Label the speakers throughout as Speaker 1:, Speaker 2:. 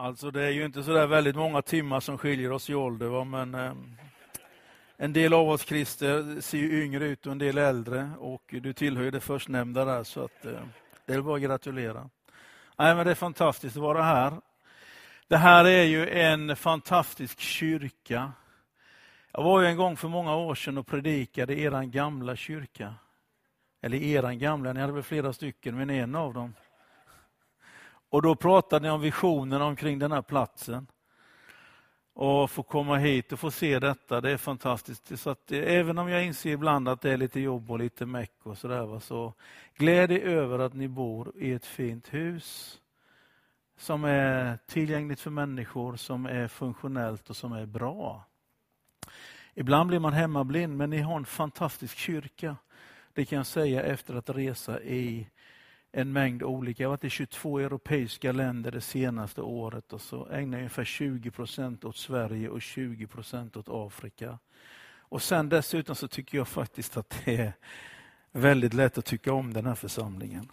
Speaker 1: Alltså det är ju inte så där väldigt många timmar som skiljer oss i ålder, va? men eh, en del av oss Christer ser ju yngre ut och en del äldre och du tillhör ju det förstnämnda där så att eh, det är bara att gratulera. Nej, men det är fantastiskt att vara här. Det här är ju en fantastisk kyrka. Jag var ju en gång för många år sedan och predikade i eran gamla kyrka. Eller eran gamla, ni hade väl flera stycken, men en av dem. Och då pratade ni om visionen omkring den här platsen. Och få komma hit och få se detta, det är fantastiskt. Så att, eh, även om jag inser ibland att det är lite jobb och lite meck och sådär, så gläd er över att ni bor i ett fint hus som är tillgängligt för människor, som är funktionellt och som är bra. Ibland blir man hemmablind, men ni har en fantastisk kyrka. Det kan jag säga efter att resa i en mängd olika. Jag har varit i 22 europeiska länder det senaste året och så ägnar jag ungefär 20 procent åt Sverige och 20 procent åt Afrika. Och sen dessutom så tycker jag faktiskt att det är väldigt lätt att tycka om den här församlingen.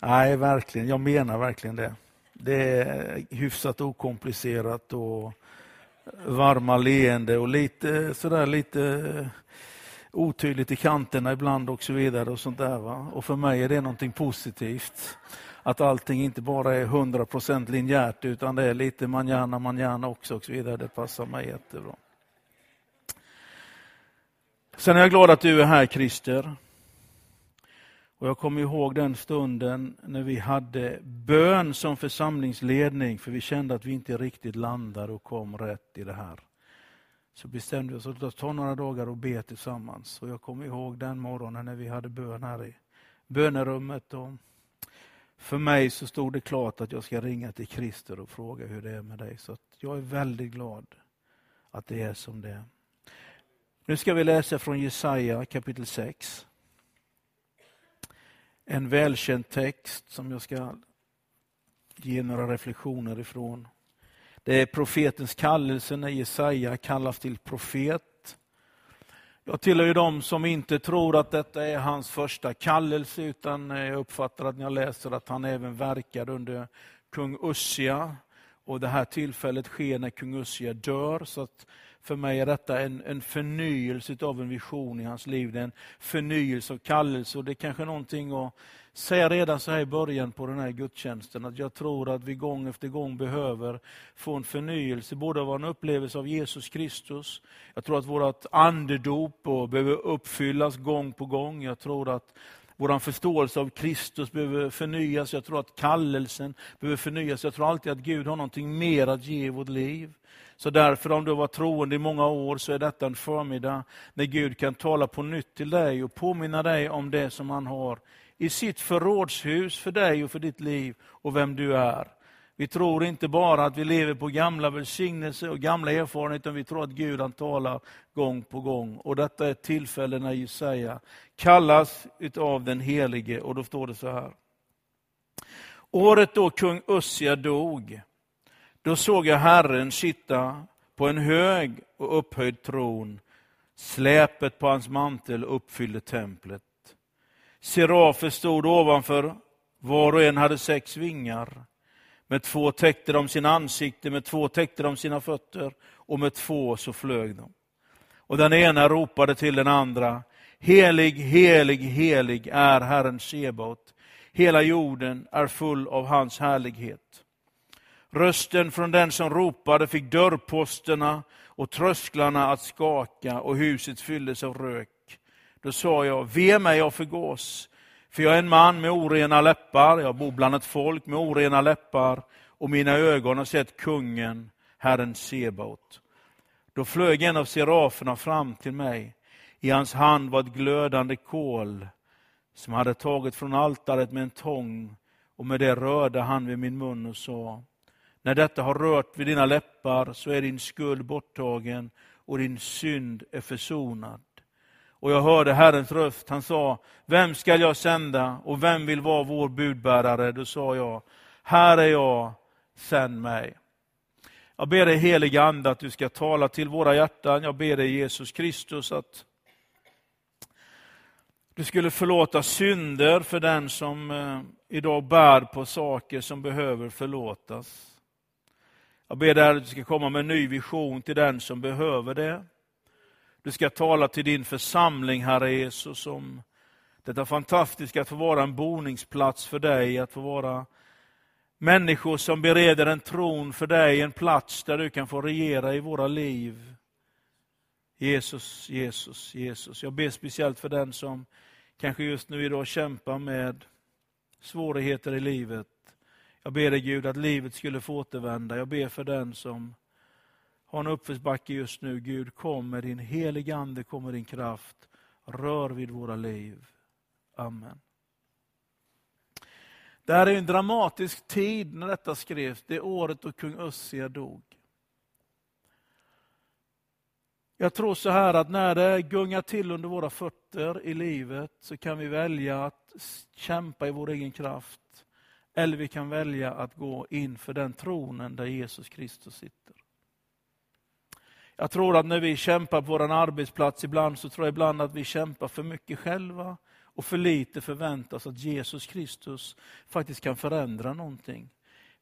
Speaker 1: Nej, verkligen. Jag menar verkligen det. Det är hyfsat okomplicerat och varma leende och lite sådär lite otydligt i kanterna ibland och så vidare. Och sånt där, va? Och för mig är det någonting positivt. Att allting inte bara är 100% linjärt utan det är lite manjana, manjana också och så vidare. Det passar mig jättebra. Sen är jag glad att du är här Christer. Och jag kommer ihåg den stunden när vi hade bön som församlingsledning, för vi kände att vi inte riktigt landade och kom rätt i det här. Så bestämde vi oss att ta några dagar och be tillsammans. Och jag kommer ihåg den morgonen när vi hade bön här i bönerummet. Och för mig så stod det klart att jag ska ringa till Christer och fråga hur det är med dig. Så jag är väldigt glad att det är som det är. Nu ska vi läsa från Jesaja kapitel 6 en välkänd text som jag ska ge några reflektioner ifrån. Det är profetens kallelse när Jesaja kallas till profet. Jag tillhör ju de som inte tror att detta är hans första kallelse, utan eh, jag uppfattar att när jag läser att han även verkade under kung Ussia. Och det här tillfället sker när kung Ussia dör. Så att för mig är detta en, en förnyelse av en vision i hans liv. Det är en förnyelse av kallelse och det är kanske någonting att säga redan så här i början på den här gudstjänsten att jag tror att vi gång efter gång behöver få en förnyelse, både av en upplevelse av Jesus Kristus. Jag tror att vårt andedop behöver uppfyllas gång på gång. Jag tror att vår förståelse av Kristus behöver förnyas. Jag tror att kallelsen behöver förnyas. Jag tror alltid att Gud har någonting mer att ge i vårt liv. Så därför om du har varit troende i många år så är detta en förmiddag när Gud kan tala på nytt till dig och påminna dig om det som han har i sitt förrådshus för dig och för ditt liv och vem du är. Vi tror inte bara att vi lever på gamla välsignelser och gamla erfarenheter, utan vi tror att Gud han talar gång på gång. Och detta är ett tillfälle när Jesaja kallas utav den helige och då står det så här. Året då kung Ussia dog, då såg jag Herren sitta på en hög och upphöjd tron. Släpet på hans mantel uppfyllde templet. Serafer stod ovanför, var och en hade sex vingar. Med två täckte de sina ansikten, med två täckte de sina fötter och med två så flög de. Och den ena ropade till den andra, helig, helig, helig är Herren Sebaot. Hela jorden är full av hans härlighet. Rösten från den som ropade fick dörrposterna och trösklarna att skaka och huset fylldes av rök. Då sa jag, ve mig jag förgås, för jag är en man med orena läppar, jag bor bland ett folk med orena läppar och mina ögon har sett kungen, Herren Sebaot. Då flög en av seraferna fram till mig. I hans hand var ett glödande kol som hade tagit från altaret med en tång och med det rörde han vid min mun och sa, när detta har rört vid dina läppar så är din skuld borttagen och din synd är försonad. Och jag hörde Herrens röst, han sa, vem skall jag sända och vem vill vara vår budbärare? Då sa jag, här är jag, sänd mig. Jag ber dig helige Ande att du ska tala till våra hjärtan. Jag ber dig Jesus Kristus att du skulle förlåta synder för den som eh, idag bär på saker som behöver förlåtas. Jag ber dig att du ska komma med en ny vision till den som behöver det. Du ska tala till din församling, Herre Jesus, om detta fantastiska att få vara en boningsplats för dig, att få vara människor som bereder en tron för dig, en plats där du kan få regera i våra liv. Jesus, Jesus, Jesus. Jag ber speciellt för den som kanske just nu idag kämpar med svårigheter i livet. Jag ber dig Gud att livet skulle få återvända. Jag ber för den som har en uppförsbacke just nu. Gud, kom med din heliga Ande, kom med din kraft. Rör vid våra liv. Amen. Det här är en dramatisk tid när detta skrevs. Det är året då kung Ussia dog. Jag tror så här att när det gungar till under våra fötter i livet så kan vi välja att kämpa i vår egen kraft. Eller vi kan välja att gå inför den tronen där Jesus Kristus sitter. Jag tror att när vi kämpar på vår arbetsplats ibland så tror jag ibland att vi kämpar för mycket själva och för lite förväntas att Jesus Kristus faktiskt kan förändra någonting.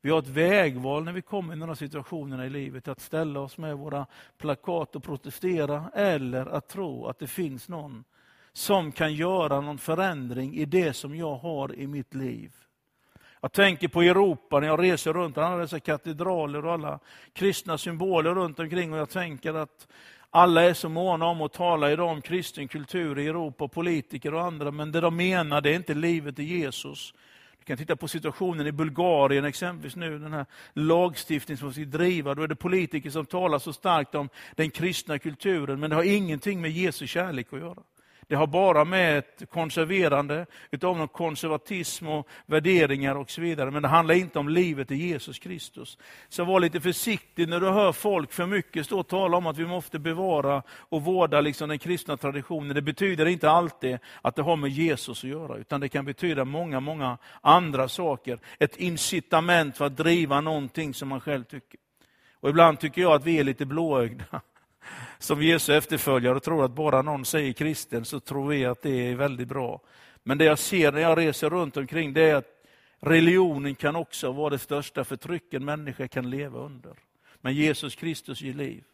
Speaker 1: Vi har ett vägval när vi kommer i några situationer i livet, att ställa oss med våra plakat och protestera, eller att tro att det finns någon som kan göra någon förändring i det som jag har i mitt liv. Jag tänker på Europa när jag reser runt, alla dessa katedraler och alla kristna symboler runt omkring och jag tänker att alla är så måna om att tala idag om kristen kultur i Europa, politiker och andra, men det de menar det är inte livet i Jesus. Du kan titta på situationen i Bulgarien exempelvis nu, den här lagstiftningen som ska driva. Då är det politiker som talar så starkt om den kristna kulturen, men det har ingenting med Jesu kärlek att göra. Det har bara med ett konserverande utav någon konservatism och värderingar och så vidare. Men det handlar inte om livet i Jesus Kristus. Så var lite försiktig när du hör folk för mycket stå och tala om att vi måste bevara och vårda liksom den kristna traditionen. Det betyder inte alltid att det har med Jesus att göra, utan det kan betyda många, många andra saker. Ett incitament för att driva någonting som man själv tycker. Och ibland tycker jag att vi är lite blåögda som Jesu efterföljare och tror att bara någon säger kristen så tror vi att det är väldigt bra. Men det jag ser när jag reser runt omkring det är att religionen kan också vara det största förtryck en människa kan leva under. Men Jesus Kristus ger liv.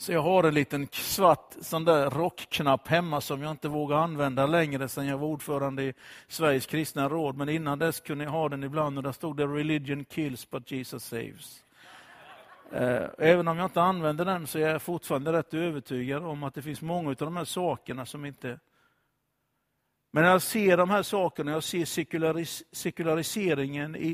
Speaker 1: Så jag har en liten svart sån där rockknapp hemma som jag inte vågar använda längre sedan jag var ordförande i Sveriges kristna råd. Men innan dess kunde jag ha den ibland och där stod det Religion kills but Jesus saves. Eh, även om jag inte använder den så är jag fortfarande rätt övertygad om att det finns många av de här sakerna som inte... Men när jag ser de här sakerna, jag ser sekularis sekulariseringen i,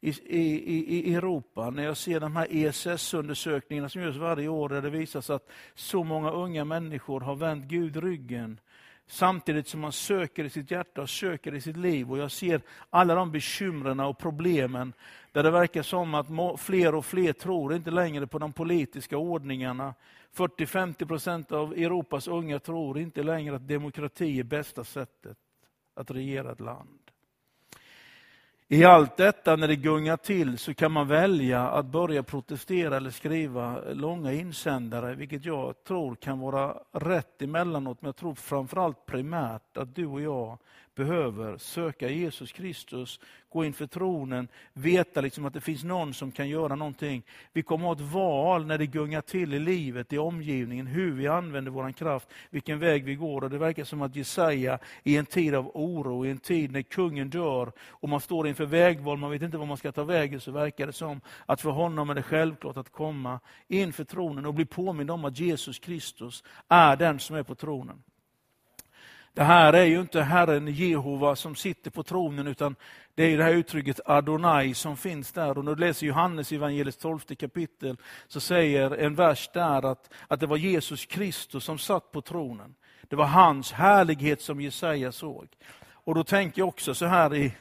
Speaker 1: i, i, i, Europa, när jag ser de här ESS-undersökningarna som görs varje år, där det visas att så många unga människor har vänt Gud ryggen, samtidigt som man söker i sitt hjärta och söker i sitt liv. Och jag ser alla de bekymren och problemen där det verkar som att fler och fler tror inte längre på de politiska ordningarna. 40-50 procent av Europas unga tror inte längre att demokrati är bästa sättet att regera ett land. I allt detta, när det gungar till, så kan man välja att börja protestera eller skriva långa insändare, vilket jag tror kan vara rätt emellanåt, men jag tror framförallt primärt att du och jag behöver söka Jesus Kristus, gå inför tronen, veta liksom att det finns någon som kan göra någonting. Vi kommer att ha ett val när det gungar till i livet, i omgivningen, hur vi använder vår kraft, vilken väg vi går. Och Det verkar som att Jesaja i en tid av oro, i en tid när kungen dör och man står inför vägval, man vet inte var man ska ta vägen, så verkar det som att för honom är det självklart att komma inför tronen och bli påmind om att Jesus Kristus är den som är på tronen. Det här är ju inte Herren Jehova som sitter på tronen, utan det är det här uttrycket Adonai som finns där. Och när du läser Johannes evangeliets 12 kapitel, så säger en vers där att, att det var Jesus Kristus som satt på tronen. Det var hans härlighet som Jesaja såg. Och då tänker jag också så här i,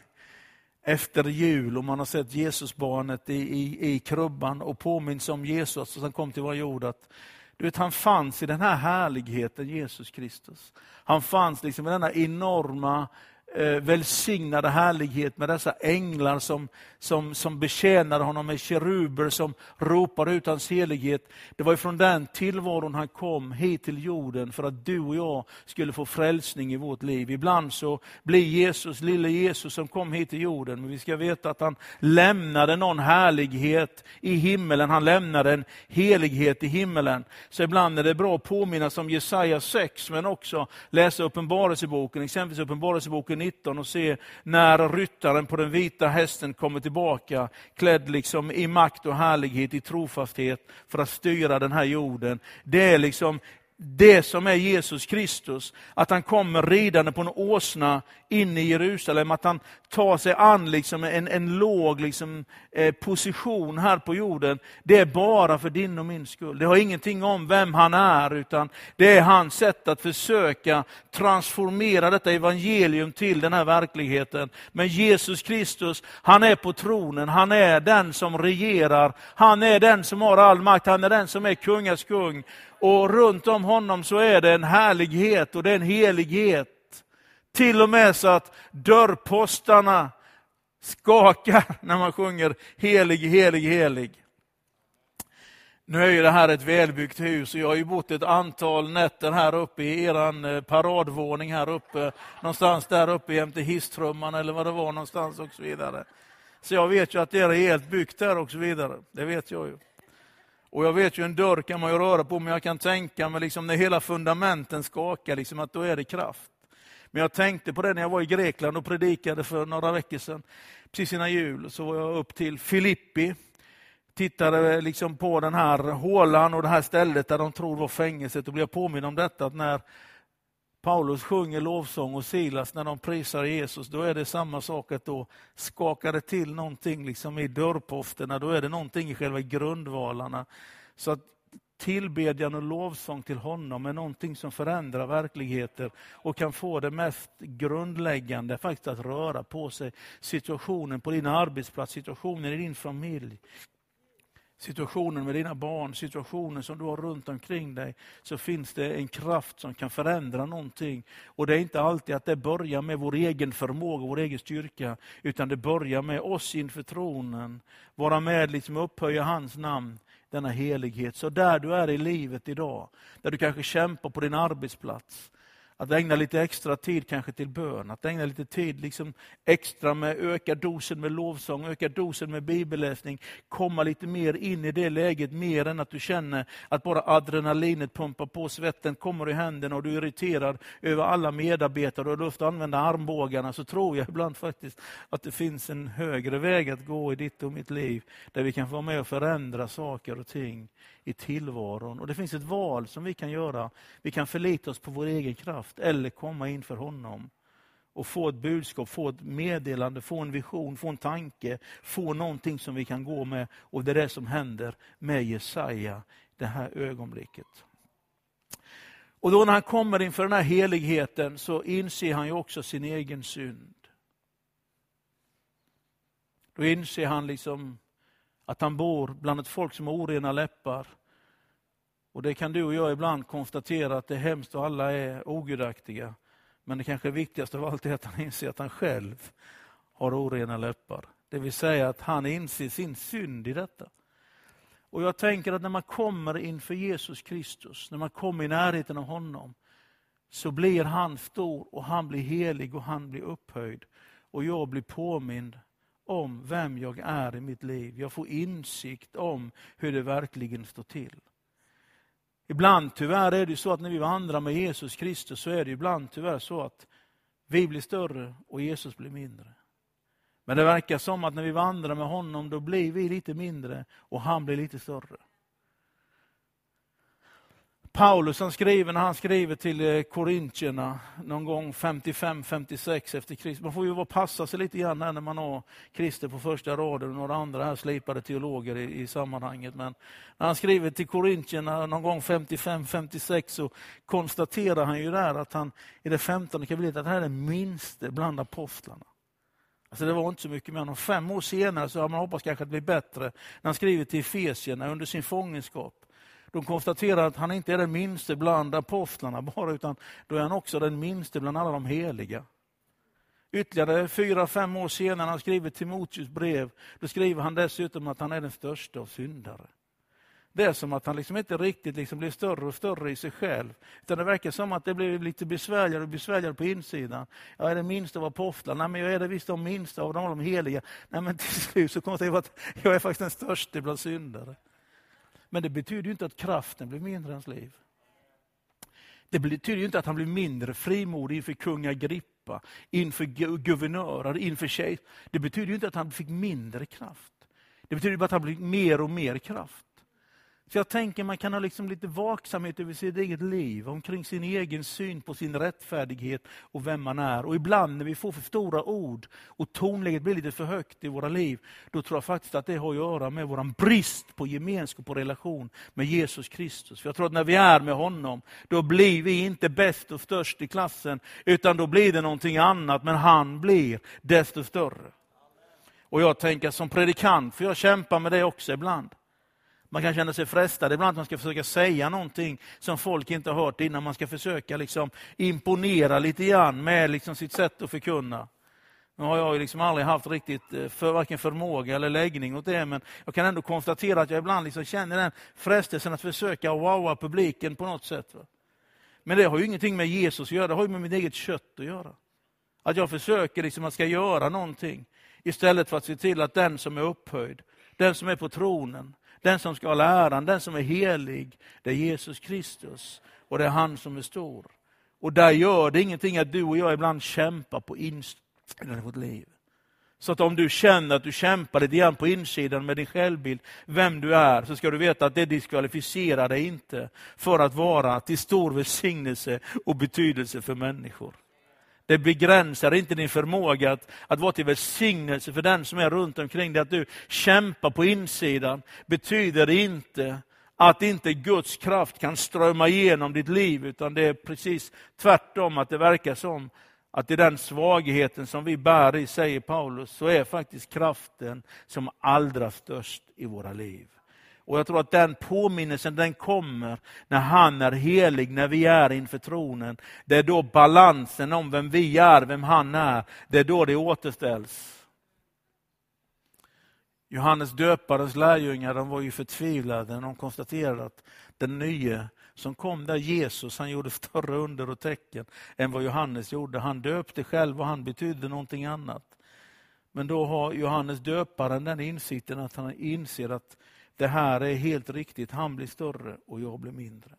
Speaker 1: efter jul, och man har sett Jesusbarnet i, i, i krubban och påminns om Jesus som kom till vår jord, att du vet, han fanns i den här härligheten, Jesus Kristus. Han fanns liksom i denna enorma Eh, välsignade härlighet med dessa änglar som, som, som betjänade honom med keruber som ropade ut hans helighet. Det var från den tillvaron han kom hit till jorden för att du och jag skulle få frälsning i vårt liv. Ibland så blir Jesus, lille Jesus som kom hit till jorden, men vi ska veta att han lämnade någon härlighet i himmelen. Han lämnade en helighet i himmelen. Så ibland är det bra att påminnas om Jesaja 6, men också läsa Uppenbarelseboken, exempelvis Uppenbarelseboken 19 och se när ryttaren på den vita hästen kommer tillbaka, klädd liksom i makt och härlighet, i trofasthet, för att styra den här jorden. Det är liksom det som är Jesus Kristus. Att han kommer ridande på en åsna in i Jerusalem, att han tar sig an liksom en, en låg liksom, eh, position här på jorden. Det är bara för din och min skull. Det har ingenting om vem han är, utan det är hans sätt att försöka transformera detta evangelium till den här verkligheten. Men Jesus Kristus, han är på tronen, han är den som regerar, han är den som har all makt, han är den som är kungars kung. Och runt om honom så är det en härlighet och det är en helighet. Till och med så att dörrpostarna skakar när man sjunger helig, helig, helig. Nu är ju det här ett välbyggt hus och jag har ju bott ett antal nätter här uppe i er eh, paradvåning här uppe, någonstans där uppe jämte hisstrumman eller vad det var någonstans och så vidare. Så jag vet ju att det är helt byggt där och så vidare. Det vet jag ju. Och jag vet ju en dörr kan man ju röra på, men jag kan tänka mig liksom när hela fundamenten skakar, liksom att då är det kraft. Men jag tänkte på det när jag var i Grekland och predikade för några veckor sedan. Precis innan jul så var jag upp till Filippi. Tittade liksom på den här hålan och det här stället där de tror var fängelset och blev påminn om detta att när Paulus sjunger lovsång och Silas när de prisar Jesus, då är det samma sak att då skakar det till någonting liksom i dörrpofterna, då är det någonting i själva grundvalarna. Så att tillbedjan och lovsång till honom är någonting som förändrar verkligheter och kan få det mest grundläggande faktiskt att röra på sig. Situationen på din arbetsplats, situationen i din familj, situationen med dina barn, situationen som du har runt omkring dig, så finns det en kraft som kan förändra någonting. Och det är inte alltid att det börjar med vår egen förmåga, vår egen styrka, utan det börjar med oss inför tronen. Vara med liksom upphöja hans namn, denna helighet. Så där du är i livet idag, där du kanske kämpar på din arbetsplats, att ägna lite extra tid kanske till bön, att ägna lite tid liksom extra med öka dosen med lovsång, öka dosen med bibelläsning, komma lite mer in i det läget, mer än att du känner att bara adrenalinet pumpar på, svetten kommer i händerna och du är irriterad över alla medarbetare och du har använda armbågarna, så tror jag ibland faktiskt att det finns en högre väg att gå i ditt och mitt liv, där vi kan få vara med och förändra saker och ting i tillvaron. Och Det finns ett val som vi kan göra. Vi kan förlita oss på vår egen kraft eller komma inför honom och få ett budskap, få ett meddelande, få en vision, få en tanke, få någonting som vi kan gå med. Och Det är det som händer med Jesaja det här ögonblicket. Och då när han kommer inför den här heligheten så inser han ju också sin egen synd. Då inser han liksom att han bor bland ett folk som har orena läppar. Och Det kan du och jag ibland konstatera att det är hemskt och alla är ogudaktiga. Men det kanske viktigaste av allt är att han inser att han själv har orena läppar. Det vill säga att han inser sin synd i detta. Och Jag tänker att när man kommer inför Jesus Kristus, när man kommer i närheten av honom, så blir han stor och han blir helig och han blir upphöjd. Och jag blir påmind om vem jag är i mitt liv. Jag får insikt om hur det verkligen står till. Ibland tyvärr är det så att när vi vandrar med Jesus Kristus så är det ibland tyvärr så att vi blir större och Jesus blir mindre. Men det verkar som att när vi vandrar med honom då blir vi lite mindre och han blir lite större. Paulus han skriver när han skriver till eh, Korintierna någon gång 55-56 efter Kristus. Man får ju vara passa sig lite grann när man har Krister på första raden och några andra här slipade teologer i, i sammanhanget. Men när han skriver till Korintierna någon gång 55-56 så konstaterar han ju där att han i det 15 kapitlet att han är den minste bland apostlarna. Alltså det var inte så mycket med honom. fem år senare så har man hoppats kanske att det blir bättre. När han skriver till Efesierna under sin fångenskap de konstaterar att han inte är den minste bland apostlarna bara, utan då är han också den minste bland alla de heliga. Ytterligare fyra, fem år senare när han skriver Timoteus brev, då skriver han dessutom att han är den största av syndare. Det är som att han liksom inte riktigt liksom blir större och större i sig själv. Utan det verkar som att det blir lite besvärligare och besvärligare på insidan. Jag är den minsta av apostlarna. Nej, men jag är det visst de minsta av de heliga. Nej, men till slut så konstaterar jag att jag är faktiskt den största bland syndare. Men det betyder ju inte att kraften blir mindre i hans liv. Det betyder ju inte att han blir mindre frimodig inför kung Agrippa, inför guvernörer, inför tjejer. Det betyder ju inte att han fick mindre kraft. Det betyder bara att han fick mer och mer kraft. Så jag tänker man kan ha liksom lite vaksamhet över sitt eget liv, omkring sin egen syn på sin rättfärdighet och vem man är. Och ibland när vi får för stora ord och tonläget blir lite för högt i våra liv, då tror jag faktiskt att det har att göra med vår brist på gemenskap och relation med Jesus Kristus. För jag tror att när vi är med honom, då blir vi inte bäst och störst i klassen, utan då blir det någonting annat, men han blir desto större. Och jag tänker som predikant, för jag kämpar med det också ibland. Man kan känna sig frestad ibland att man ska försöka säga någonting som folk inte har hört innan. Man ska försöka liksom imponera lite grann med liksom sitt sätt att förkunna. Nu har jag liksom aldrig haft riktigt eh, för, varken förmåga eller läggning åt det, men jag kan ändå konstatera att jag ibland liksom känner den frestelsen att försöka wowa publiken på något sätt. Va? Men det har ju ingenting med Jesus att göra, det har ju med mitt eget kött att göra. Att jag försöker liksom att ska göra någonting istället för att se till att den som är upphöjd, den som är på tronen, den som ska ha läran, den som är helig, det är Jesus Kristus. Och det är han som är stor. Och där gör det ingenting att du och jag ibland kämpar på insidan i vårt liv. Så att om du känner att du kämpar lite grann på insidan med din självbild, vem du är, så ska du veta att det diskvalificerar dig inte för att vara till stor välsignelse och betydelse för människor. Det begränsar inte din förmåga att, att vara till välsignelse för den som är runt omkring dig. Att du kämpar på insidan betyder inte att inte Guds kraft kan strömma igenom ditt liv, utan det är precis tvärtom, att det verkar som att i den svagheten som vi bär i, säger Paulus, så är faktiskt kraften som allra störst i våra liv. Och jag tror att den påminnelsen den kommer när han är helig, när vi är inför tronen. Det är då balansen om vem vi är, vem han är, det är då det återställs. Johannes döparens lärjungar de var ju förtvivlade när de konstaterade att den nye som kom där, Jesus, han gjorde större under och tecken än vad Johannes gjorde. Han döpte själv och han betydde någonting annat. Men då har Johannes döparen den insikten att han inser att det här är helt riktigt, han blir större och jag blir mindre.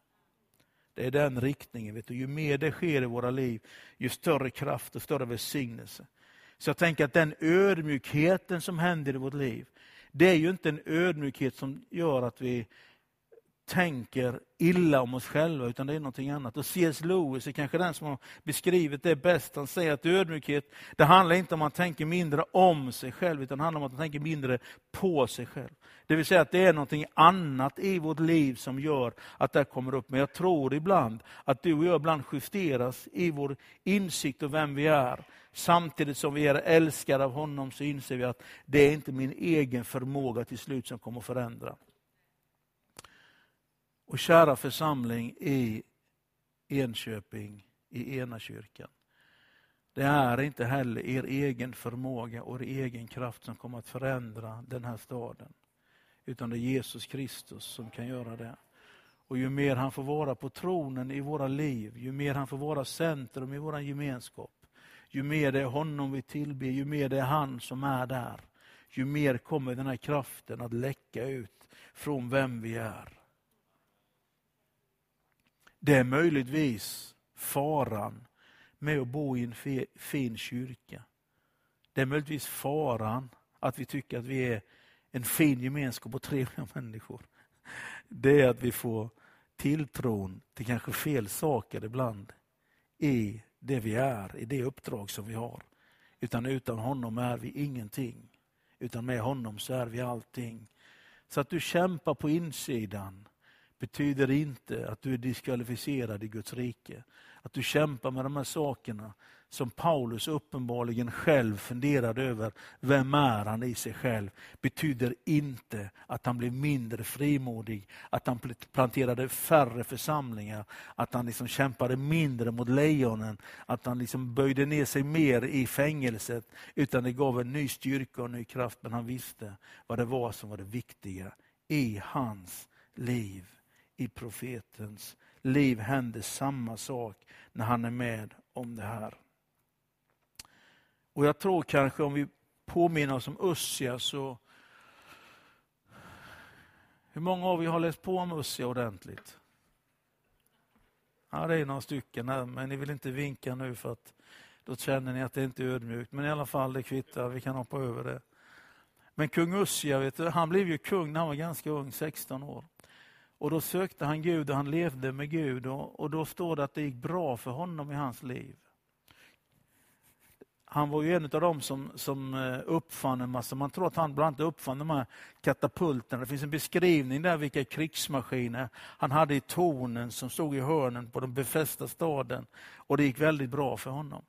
Speaker 1: Det är den riktningen. Vet du. Ju mer det sker i våra liv, ju större kraft och större välsignelse. Så jag tänker att den ödmjukheten som händer i vårt liv, det är ju inte en ödmjukhet som gör att vi tänker illa om oss själva, utan det är någonting annat. Och C.S. Lewis är kanske den som har beskrivit det bäst. Han säger att ödmjukhet, det handlar inte om att man tänker mindre om sig själv, utan det handlar om att man tänker mindre på sig själv. Det vill säga att det är någonting annat i vårt liv som gör att det kommer upp. Men jag tror ibland att du och jag ibland justeras i vår insikt om vem vi är. Samtidigt som vi är älskade av honom så inser vi att det är inte min egen förmåga till slut som kommer att förändra. Och kära församling i Enköping, i ena kyrkan. Det är inte heller er egen förmåga och er egen kraft som kommer att förändra den här staden. Utan det är Jesus Kristus som kan göra det. Och ju mer han får vara på tronen i våra liv, ju mer han får vara centrum i vår gemenskap, ju mer det är honom vi tillber, ju mer det är han som är där, ju mer kommer den här kraften att läcka ut från vem vi är. Det är möjligtvis faran med att bo i en fin kyrka. Det är möjligtvis faran att vi tycker att vi är en fin gemenskap och trevliga människor. Det är att vi får tilltron till kanske fel saker ibland i det vi är, i det uppdrag som vi har. Utan utan honom är vi ingenting. Utan med honom så är vi allting. Så att du kämpar på insidan betyder inte att du är diskvalificerad i Guds rike. Att du kämpar med de här sakerna som Paulus uppenbarligen själv funderade över, vem är han i sig själv, betyder inte att han blev mindre frimodig, att han planterade färre församlingar, att han liksom kämpade mindre mot lejonen, att han liksom böjde ner sig mer i fängelset, utan det gav en ny styrka och ny kraft, men han visste vad det var som var det viktiga i hans liv, i profetens liv händer samma sak när han är med om det här. Och jag tror kanske om vi påminner oss om Ussia så... Hur många av er har läst på om Ussia ordentligt? Ja, det är några stycken här, men ni vill inte vinka nu för att då känner ni att det inte är ödmjukt. Men i alla fall, det kvittar, vi kan hoppa över det. Men kung Ussia, vet du, han blev ju kung när han var ganska ung, 16 år. Och då sökte han Gud och han levde med Gud och, och då står det att det gick bra för honom i hans liv. Han var ju en av dem som, som eh, uppfann en massa, man tror att han bland annat uppfann de här katapulterna. Det finns en beskrivning där vilka krigsmaskiner han hade i tornen som stod i hörnen på den befästa staden. Och det gick väldigt bra för honom.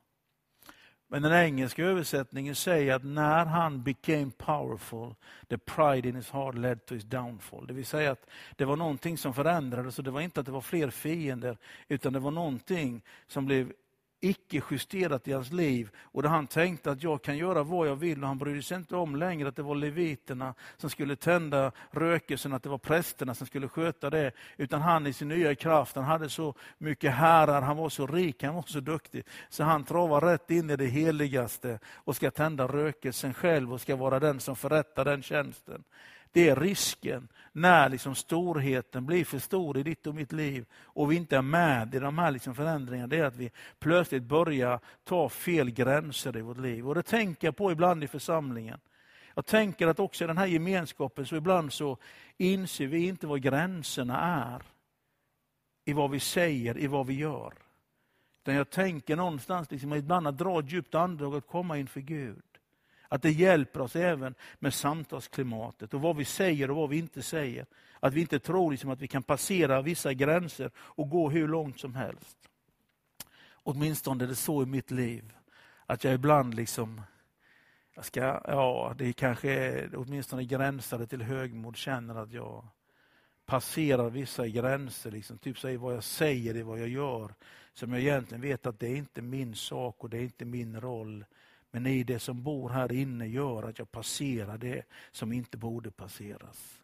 Speaker 1: Men den engelska översättningen säger att när han became powerful, the pride in his heart led to his downfall. Det vill säga att det var någonting som förändrades och det var inte att det var fler fiender, utan det var någonting som blev icke justerat i hans liv och där han tänkte att jag kan göra vad jag vill och han brydde sig inte om längre att det var leviterna som skulle tända rökelsen, att det var prästerna som skulle sköta det. Utan han i sin nya kraft, han hade så mycket herrar, han var så rik, han var så duktig. Så han travar rätt in i det heligaste och ska tända rökelsen själv och ska vara den som förrättar den tjänsten. Det är risken när liksom storheten blir för stor i ditt och mitt liv och vi inte är med i de här liksom förändringarna. Det är att vi plötsligt börjar ta fel gränser i vårt liv. Och Det tänker jag på ibland i församlingen. Jag tänker att också i den här gemenskapen så ibland så inser vi inte vad gränserna är. I vad vi säger, i vad vi gör. Utan jag tänker någonstans liksom ibland att dra ett djupt andetag och komma inför Gud. Att det hjälper oss även med samtalsklimatet och vad vi säger och vad vi inte säger. Att vi inte tror liksom att vi kan passera vissa gränser och gå hur långt som helst. Åtminstone är det så i mitt liv. Att jag ibland liksom, jag ska, ja det kanske är åtminstone gränsade till högmod, känner att jag passerar vissa gränser. Liksom, typ säger vad jag säger, det vad jag gör. Som jag egentligen vet att det är inte min sak och det är inte min roll. Men i det som bor här inne gör att jag passerar det som inte borde passeras.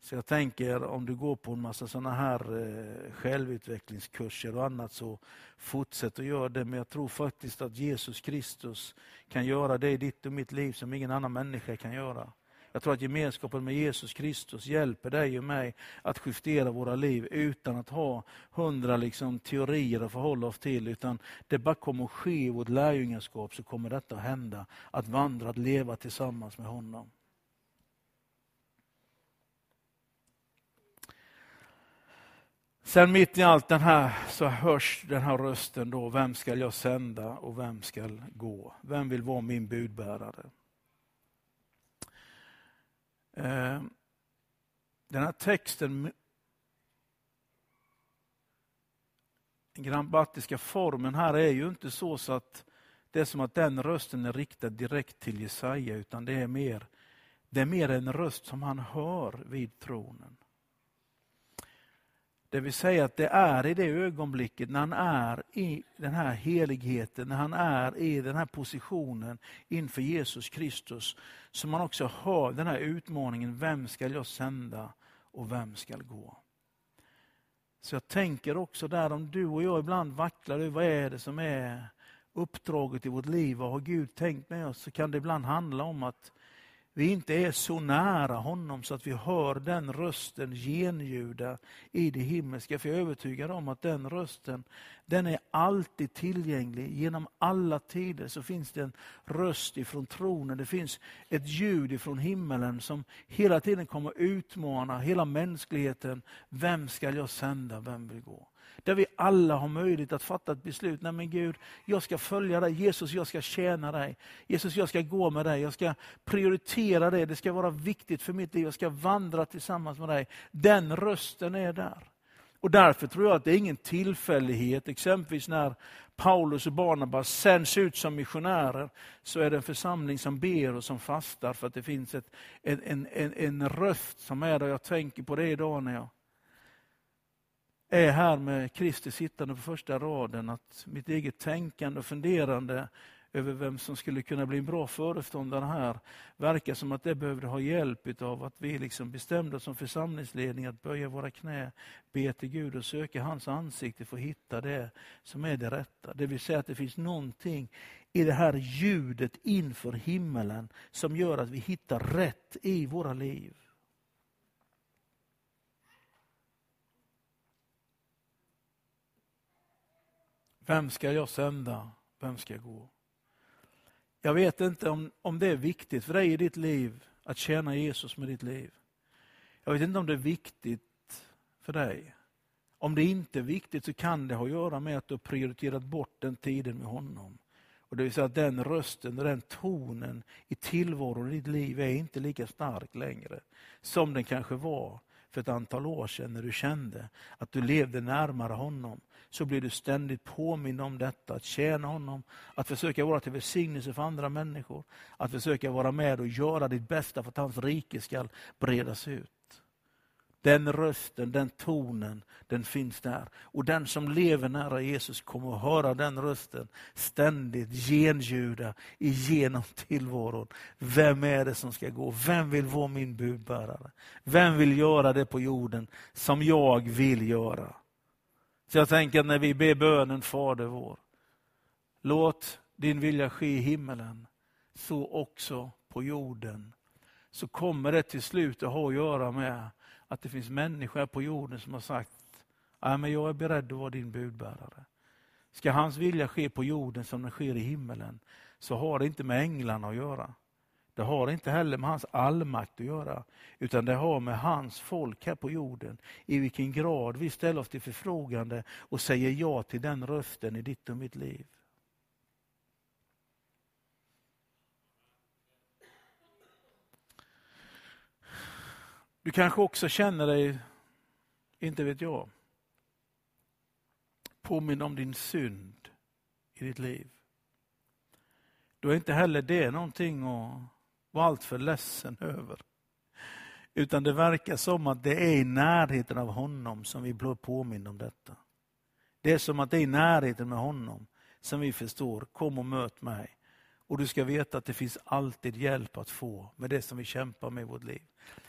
Speaker 1: Så jag tänker om du går på en massa sådana här eh, självutvecklingskurser och annat så fortsätt att göra det. Men jag tror faktiskt att Jesus Kristus kan göra det i ditt och mitt liv som ingen annan människa kan göra. Jag tror att gemenskapen med Jesus Kristus hjälper dig och mig att justera våra liv utan att ha hundra liksom teorier att förhålla oss till. Utan det bara kommer att ske i vårt lärjungaskap så kommer detta att hända. Att vandra, att leva tillsammans med honom. Sen mitt i allt den här så hörs den här rösten då, vem ska jag sända och vem ska gå? Vem vill vara min budbärare? Eh, den här texten, den grammatiska formen här är ju inte så, så att det är som att den rösten är riktad direkt till Jesaja, utan det är mer, det är mer en röst som han hör vid tronen. Det vill säga att det är i det ögonblicket när han är i den här heligheten, när han är i den här positionen inför Jesus Kristus, som man också har den här utmaningen, vem ska jag sända och vem ska gå? Så jag tänker också där om du och jag ibland vacklar över vad är det som är uppdraget i vårt liv, vad har Gud tänkt med oss, så kan det ibland handla om att vi inte är så nära honom så att vi hör den rösten genljuda i det himmelska. För jag är övertygad om att den rösten, den är alltid tillgänglig. Genom alla tider så finns det en röst ifrån tronen. Det finns ett ljud ifrån himmelen som hela tiden kommer utmana hela mänskligheten. Vem ska jag sända? Vem vill gå? Där vi alla har möjlighet att fatta ett beslut. Nej men Gud, jag ska följa dig. Jesus, jag ska tjäna dig. Jesus, jag ska gå med dig. Jag ska prioritera dig. Det ska vara viktigt för mitt liv. Jag ska vandra tillsammans med dig. Den rösten är där. Och därför tror jag att det är ingen tillfällighet, exempelvis när Paulus och Barnabas sänds ut som missionärer, så är det en församling som ber och som fastar för att det finns ett, en, en, en, en röst som är där. Jag tänker på det idag när jag är här med Kristus sittande på första raden, att mitt eget tänkande och funderande över vem som skulle kunna bli en bra föreståndare här, verkar som att det behövde ha hjälp av att vi liksom bestämde oss som församlingsledning att böja våra knä, be till Gud och söka hans ansikte för att hitta det som är det rätta. Det vill säga att det finns någonting i det här ljudet inför himmelen som gör att vi hittar rätt i våra liv. Vem ska jag sända? Vem ska jag gå? Jag vet inte om, om det är viktigt för dig i ditt liv att tjäna Jesus med ditt liv. Jag vet inte om det är viktigt för dig. Om det inte är viktigt så kan det ha att göra med att du har prioriterat bort den tiden med honom. Och det vill säga att den rösten och den tonen i tillvaron i ditt liv är inte lika stark längre som den kanske var för ett antal år sedan när du kände att du levde närmare honom så blir du ständigt påmind om detta, att tjäna honom, att försöka vara till välsignelse för andra människor, att försöka vara med och göra ditt bästa för att hans rike ska bredas ut. Den rösten, den tonen, den finns där. Och den som lever nära Jesus kommer att höra den rösten ständigt genljuda igenom tillvaron. Vem är det som ska gå? Vem vill vara min budbärare? Vem vill göra det på jorden som jag vill göra? Så jag tänker att när vi ber bönen Fader vår, låt din vilja ske i himmelen, så också på jorden. Så kommer det till slut att ha att göra med att det finns människor på jorden som har sagt, men jag är beredd att vara din budbärare. Ska hans vilja ske på jorden som den sker i himmelen, så har det inte med änglarna att göra. Det har inte heller med hans allmakt att göra, utan det har med hans folk här på jorden, i vilken grad vi ställer oss till förfrågande och säger ja till den rösten i ditt och mitt liv. Du kanske också känner dig, inte vet jag, påminn om din synd i ditt liv. Då är inte heller det någonting att vara alltför ledsen över. Utan det verkar som att det är i närheten av honom som vi blir påminna om detta. Det är som att det är i närheten med honom som vi förstår, kom och möt mig. Och du ska veta att det finns alltid hjälp att få med det som vi kämpar med i vårt liv.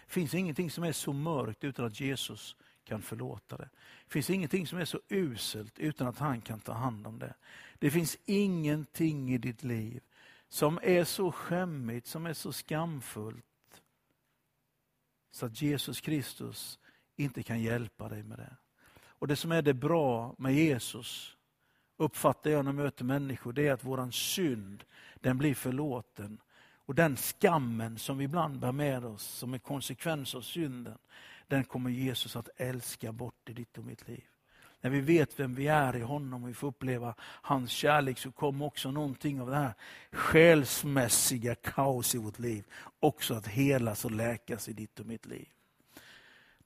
Speaker 1: Det finns ingenting som är så mörkt utan att Jesus kan förlåta det. Det finns ingenting som är så uselt utan att han kan ta hand om det. Det finns ingenting i ditt liv som är så skämmigt, som är så skamfullt så att Jesus Kristus inte kan hjälpa dig med det. Och Det som är det bra med Jesus, uppfattar jag när jag möter människor, det är att våran synd, den blir förlåten. Och den skammen som vi ibland bär med oss som en konsekvens av synden, den kommer Jesus att älska bort i ditt och mitt liv. När vi vet vem vi är i honom och vi får uppleva hans kärlek så kommer också någonting av det här själsmässiga kaos i vårt liv också att helas och läkas i ditt och mitt liv.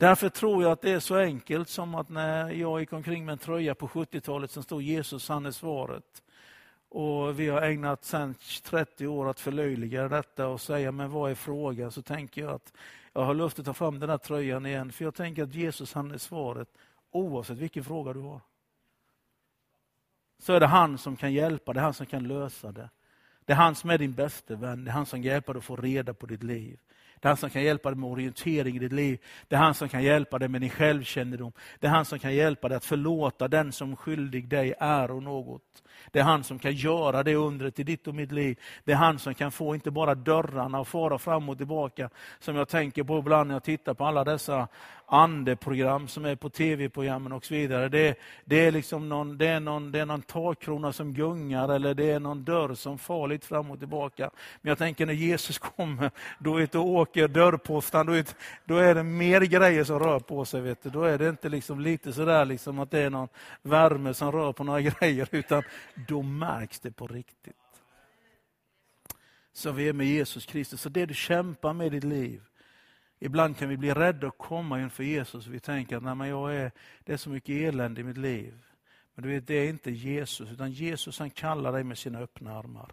Speaker 1: Därför tror jag att det är så enkelt som att när jag gick omkring med en tröja på 70-talet som stod Jesus, han är svaret. Och vi har ägnat sedan 30 år att förlöjliga detta och säga, men vad är frågan? Så tänker jag att jag har lust att ta fram den här tröjan igen, för jag tänker att Jesus han är svaret oavsett vilken fråga du har. Så är det han som kan hjälpa, det är han som kan lösa det. Det är han som är din bäste vän, det är han som hjälper dig att få reda på ditt liv. Det är han som kan hjälpa dig med orientering i ditt liv. Det är han som kan hjälpa dig med din självkännedom. Det är han som kan hjälpa dig att förlåta den som skyldig dig är och något. Det är han som kan göra det undret i ditt och mitt liv. Det är han som kan få inte bara dörrarna att fara fram och tillbaka, som jag tänker på ibland när jag tittar på alla dessa andeprogram som är på tv-programmen och så vidare. Det, det, är liksom någon, det, är någon, det är någon takkrona som gungar eller det är någon dörr som far lite fram och tillbaka. Men jag tänker när Jesus kommer, då, vet, då åker dörrpostan, då, vet, då är det mer grejer som rör på sig. Vet du. Då är det inte liksom lite sådär liksom att det är någon värme som rör på några grejer, utan då märks det på riktigt. Så vi är med Jesus Kristus. Så det du kämpar med i ditt liv, Ibland kan vi bli rädda att komma inför Jesus. Vi tänker att Nej, men jag är, det är så mycket elände i mitt liv. Men du vet, det är inte Jesus, utan Jesus han kallar dig med sina öppna armar.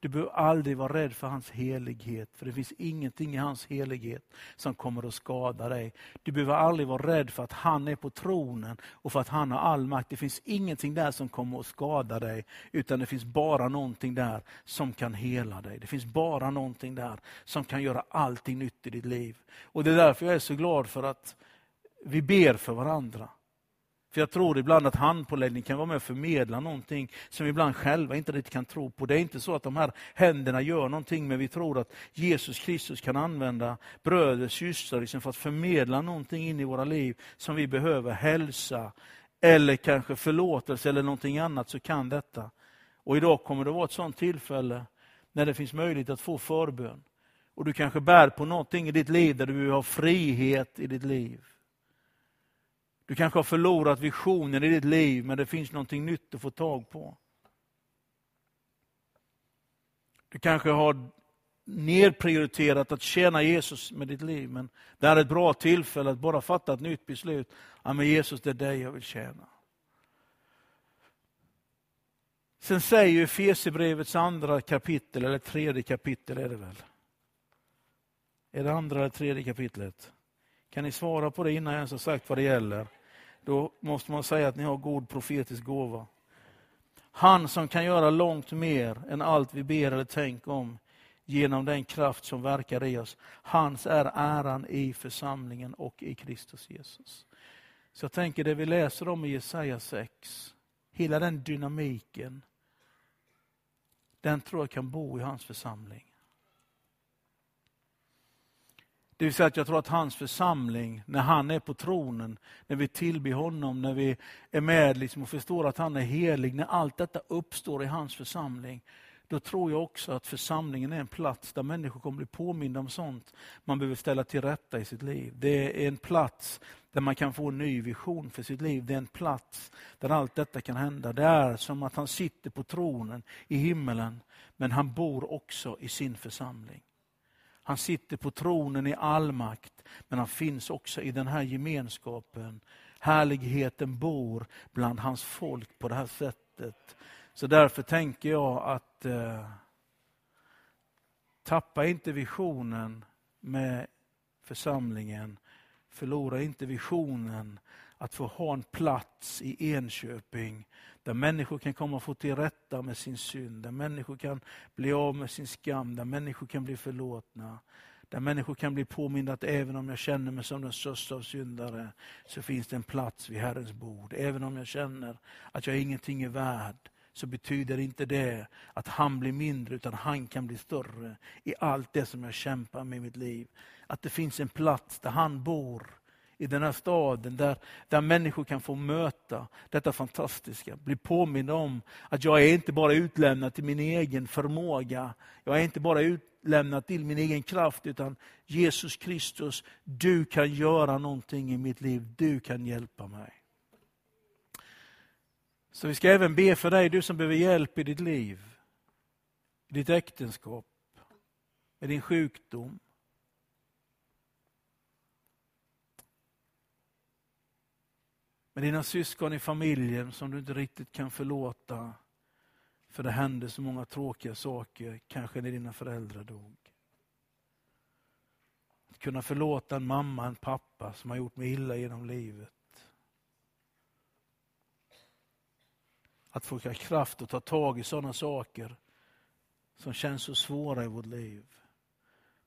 Speaker 1: Du behöver aldrig vara rädd för hans helighet, för det finns ingenting i hans helighet som kommer att skada dig. Du behöver aldrig vara rädd för att han är på tronen och för att han har all makt. Det finns ingenting där som kommer att skada dig, utan det finns bara någonting där som kan hela dig. Det finns bara någonting där som kan göra allting nytt i ditt liv. Och Det är därför jag är så glad för att vi ber för varandra. För jag tror ibland att handpåläggning kan vara med och förmedla någonting som vi ibland själva inte riktigt kan tro på. Det är inte så att de här händerna gör någonting, men vi tror att Jesus Kristus kan använda bröder och systrar liksom för att förmedla någonting in i våra liv som vi behöver. Hälsa, eller kanske förlåtelse eller någonting annat, så kan detta. Och idag kommer det vara ett sådant tillfälle när det finns möjlighet att få förbön. Och du kanske bär på någonting i ditt liv där du har frihet i ditt liv. Du kanske har förlorat visionen i ditt liv, men det finns någonting nytt att få tag på. Du kanske har nedprioriterat att tjäna Jesus med ditt liv, men det är ett bra tillfälle att bara fatta ett nytt beslut. Ja, men Jesus, det är dig jag vill tjäna. Sen säger ju Efesierbrevets andra kapitel, eller tredje kapitel är det väl? Är det andra eller tredje kapitlet? Kan ni svara på det innan jag ens har sagt vad det gäller? Då måste man säga att ni har god profetisk gåva. Han som kan göra långt mer än allt vi ber eller tänker om genom den kraft som verkar i oss. Hans är äran i församlingen och i Kristus Jesus. Så jag tänker det vi läser om i Jesaja 6, hela den dynamiken, den tror jag kan bo i hans församling. Det vill säga att jag tror att hans församling, när han är på tronen, när vi tillber honom, när vi är med liksom och förstår att han är helig, när allt detta uppstår i hans församling, då tror jag också att församlingen är en plats där människor kommer bli påminda om sånt man behöver ställa till rätta i sitt liv. Det är en plats där man kan få en ny vision för sitt liv. Det är en plats där allt detta kan hända. Det är som att han sitter på tronen i himmelen, men han bor också i sin församling. Han sitter på tronen i all makt, men han finns också i den här gemenskapen. Härligheten bor bland hans folk på det här sättet. Så därför tänker jag att eh, tappa inte visionen med församlingen. Förlora inte visionen att få ha en plats i Enköping där människor kan komma och få till rätta med sin synd, där människor kan bli av med sin skam, där människor kan bli förlåtna. Där människor kan bli påminda att även om jag känner mig som den största av syndare så finns det en plats vid Herrens bord. Även om jag känner att jag ingenting är värd så betyder inte det att han blir mindre utan han kan bli större i allt det som jag kämpar med i mitt liv. Att det finns en plats där han bor i den här staden där, där människor kan få möta detta fantastiska. Bli påminna om att jag är inte bara utlämnad till min egen förmåga. Jag är inte bara utlämnad till min egen kraft utan Jesus Kristus, du kan göra någonting i mitt liv. Du kan hjälpa mig. Så vi ska även be för dig, du som behöver hjälp i ditt liv, i ditt äktenskap, med din sjukdom, med dina syskon i familjen som du inte riktigt kan förlåta för det hände så många tråkiga saker, kanske när dina föräldrar dog. Att kunna förlåta en mamma, en pappa som har gjort mig illa genom livet. Att få kraft att ta tag i sådana saker som känns så svåra i vårt liv.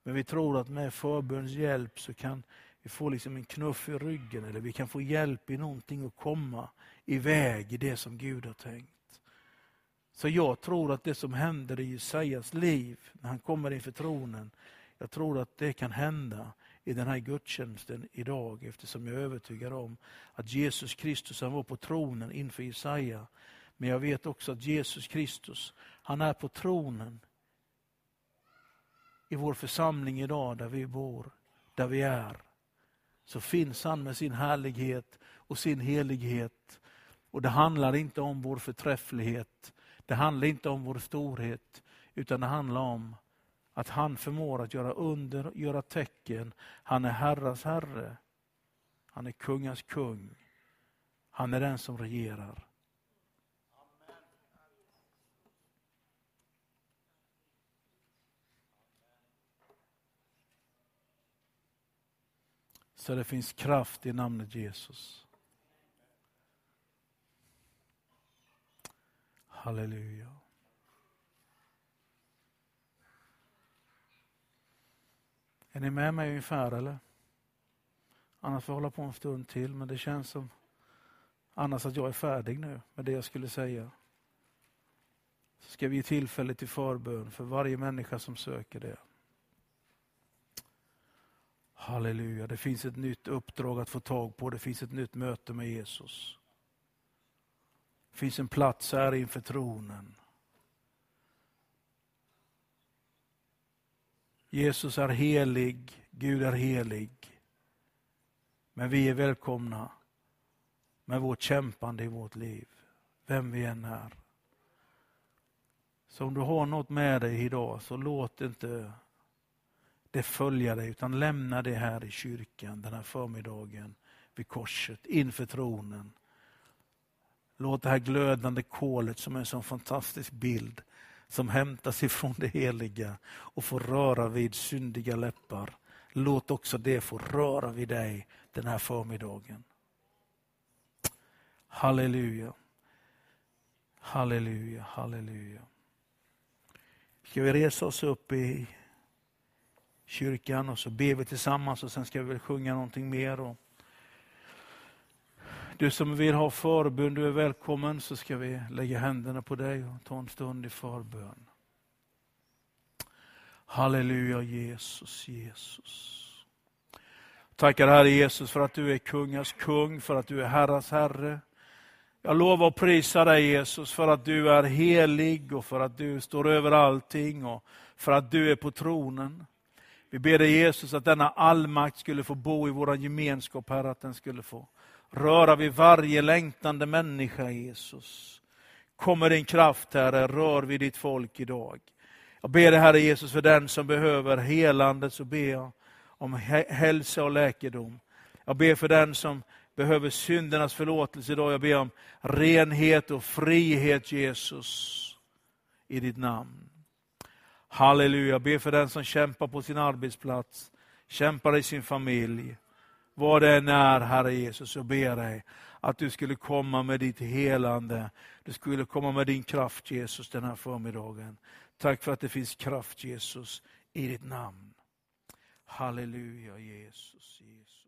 Speaker 1: Men vi tror att med förbönens hjälp så kan vi får liksom en knuff i ryggen eller vi kan få hjälp i någonting att komma iväg i det som Gud har tänkt. Så jag tror att det som händer i Jesajas liv när han kommer inför tronen, jag tror att det kan hända i den här gudstjänsten idag eftersom jag är övertygad om att Jesus Kristus han var på tronen inför Jesaja. Men jag vet också att Jesus Kristus, han är på tronen i vår församling idag där vi bor, där vi är, så finns han med sin härlighet och sin helighet. Och det handlar inte om vår förträfflighet, det handlar inte om vår storhet, utan det handlar om att han förmår att göra under, göra tecken. Han är herras herre. Han är kungars kung. Han är den som regerar. Så det finns kraft i namnet Jesus. Halleluja. Är ni med mig ungefär eller? Annars får jag hålla på en stund till men det känns som annars att jag är färdig nu med det jag skulle säga. Så ska vi ge tillfälle till förbön för varje människa som söker det. Halleluja, det finns ett nytt uppdrag att få tag på, det finns ett nytt möte med Jesus. Det finns en plats här inför tronen. Jesus är helig, Gud är helig. Men vi är välkomna med vårt kämpande i vårt liv, vem vi än är. Så om du har något med dig idag, så låt inte det följa dig, utan lämna det här i kyrkan den här förmiddagen vid korset, inför tronen. Låt det här glödande kolet som är en sån fantastisk bild som hämtas ifrån det heliga och får röra vid syndiga läppar. Låt också det få röra vid dig den här förmiddagen. Halleluja. Halleluja, halleluja. Ska vi resa oss upp i kyrkan och så ber vi tillsammans och sen ska vi väl sjunga någonting mer. Och du som vill ha förbön, du är välkommen så ska vi lägga händerna på dig och ta en stund i förbön. Halleluja Jesus, Jesus. Tackar Herre Jesus för att du är kungars kung, för att du är herras herre. Jag lovar att prisa dig Jesus för att du är helig och för att du står över allting och för att du är på tronen. Vi ber dig Jesus att denna allmakt skulle få bo i vår gemenskap, Herre, att den skulle få röra vid varje längtande människa, Jesus. Kommer din kraft, Herre, rör vid ditt folk idag. Jag ber dig, Herre Jesus, för den som behöver helande, så ber jag om hälsa och läkedom. Jag ber för den som behöver syndernas förlåtelse idag. Jag ber om renhet och frihet, Jesus, i ditt namn. Halleluja, be för den som kämpar på sin arbetsplats, kämpar i sin familj. Vad det än är, Herre Jesus, så ber jag dig att du skulle komma med ditt helande. Du skulle komma med din kraft, Jesus, den här förmiddagen. Tack för att det finns kraft, Jesus, i ditt namn. Halleluja, Jesus, Jesus.